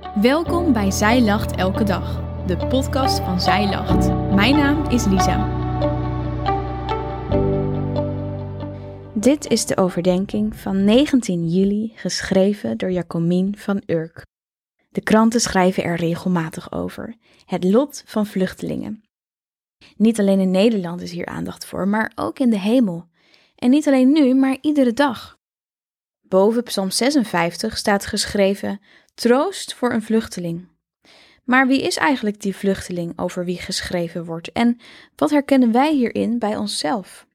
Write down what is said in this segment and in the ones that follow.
Welkom bij Zij Lacht Elke Dag, de podcast van Zij Lacht. Mijn naam is Lisa. Dit is de overdenking van 19 juli, geschreven door Jacomien van Urk. De kranten schrijven er regelmatig over. Het lot van vluchtelingen. Niet alleen in Nederland is hier aandacht voor, maar ook in de hemel. En niet alleen nu, maar iedere dag. Boven Psalm 56 staat geschreven: Troost voor een vluchteling. Maar wie is eigenlijk die vluchteling over wie geschreven wordt en wat herkennen wij hierin bij onszelf?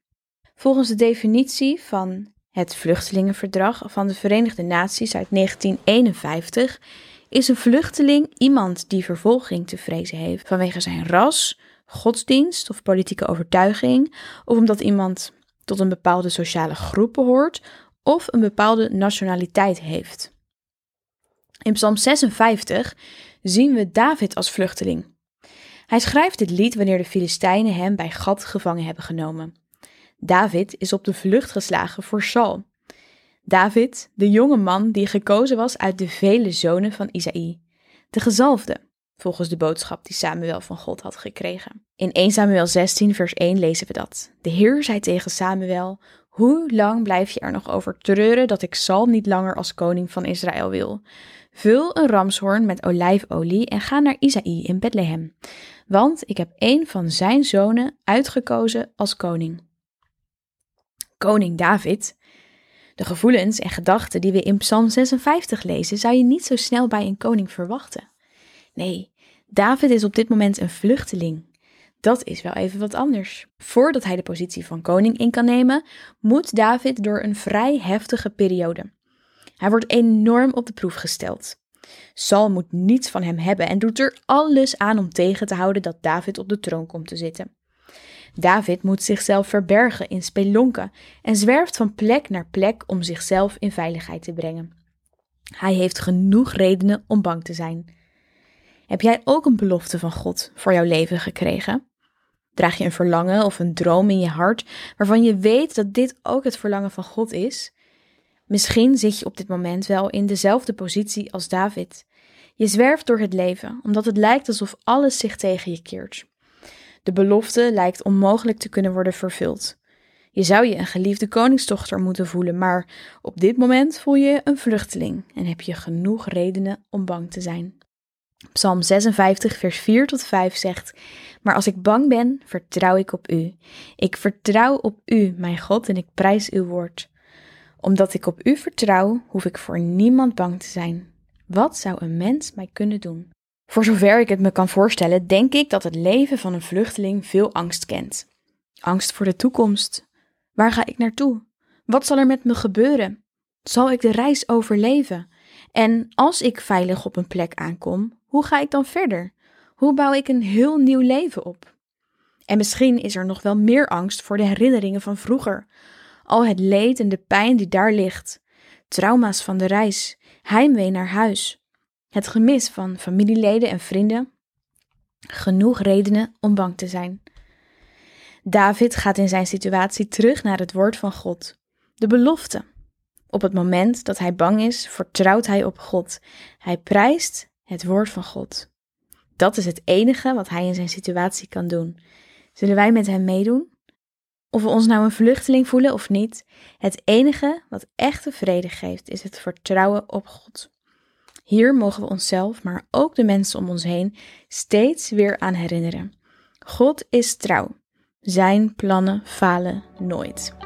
Volgens de definitie van het Vluchtelingenverdrag van de Verenigde Naties uit 1951 is een vluchteling iemand die vervolging te vrezen heeft vanwege zijn ras, godsdienst of politieke overtuiging, of omdat iemand tot een bepaalde sociale groep behoort of een bepaalde nationaliteit heeft. In Psalm 56 zien we David als vluchteling. Hij schrijft dit lied wanneer de Filistijnen hem bij Gad gevangen hebben genomen. David is op de vlucht geslagen voor Saul. David, de jonge man die gekozen was uit de vele zonen van Isaï, de gezalfde, volgens de boodschap die Samuel van God had gekregen. In 1 Samuel 16, vers 1 lezen we dat. De Heer zei tegen Samuel: Hoe lang blijf je er nog over treuren dat ik Saul niet langer als koning van Israël wil? Vul een ramshoorn met olijfolie en ga naar Isaï in Bethlehem, want ik heb een van zijn zonen uitgekozen als koning. Koning David. De gevoelens en gedachten die we in Psalm 56 lezen, zou je niet zo snel bij een koning verwachten. Nee, David is op dit moment een vluchteling. Dat is wel even wat anders. Voordat hij de positie van koning in kan nemen, moet David door een vrij heftige periode. Hij wordt enorm op de proef gesteld. Saul moet niets van hem hebben en doet er alles aan om tegen te houden dat David op de troon komt te zitten. David moet zichzelf verbergen in spelonken en zwerft van plek naar plek om zichzelf in veiligheid te brengen. Hij heeft genoeg redenen om bang te zijn. Heb jij ook een belofte van God voor jouw leven gekregen? Draag je een verlangen of een droom in je hart waarvan je weet dat dit ook het verlangen van God is? Misschien zit je op dit moment wel in dezelfde positie als David. Je zwerft door het leven omdat het lijkt alsof alles zich tegen je keert. De belofte lijkt onmogelijk te kunnen worden vervuld. Je zou je een geliefde koningsdochter moeten voelen, maar op dit moment voel je een vluchteling en heb je genoeg redenen om bang te zijn. Psalm 56, vers 4 tot 5 zegt: Maar als ik bang ben, vertrouw ik op u. Ik vertrouw op u, mijn God, en ik prijs uw woord. Omdat ik op u vertrouw, hoef ik voor niemand bang te zijn. Wat zou een mens mij kunnen doen? Voor zover ik het me kan voorstellen, denk ik dat het leven van een vluchteling veel angst kent. Angst voor de toekomst. Waar ga ik naartoe? Wat zal er met me gebeuren? Zal ik de reis overleven? En als ik veilig op een plek aankom, hoe ga ik dan verder? Hoe bouw ik een heel nieuw leven op? En misschien is er nog wel meer angst voor de herinneringen van vroeger. Al het leed en de pijn die daar ligt. Trauma's van de reis, heimwee naar huis, het gemis van familieleden en vrienden. Genoeg redenen om bang te zijn. David gaat in zijn situatie terug naar het woord van God, de belofte. Op het moment dat hij bang is, vertrouwt hij op God. Hij prijst het woord van God. Dat is het enige wat hij in zijn situatie kan doen. Zullen wij met hem meedoen? Of we ons nou een vluchteling voelen of niet, het enige wat echte vrede geeft is het vertrouwen op God. Hier mogen we onszelf, maar ook de mensen om ons heen, steeds weer aan herinneren. God is trouw. Zijn plannen falen nooit.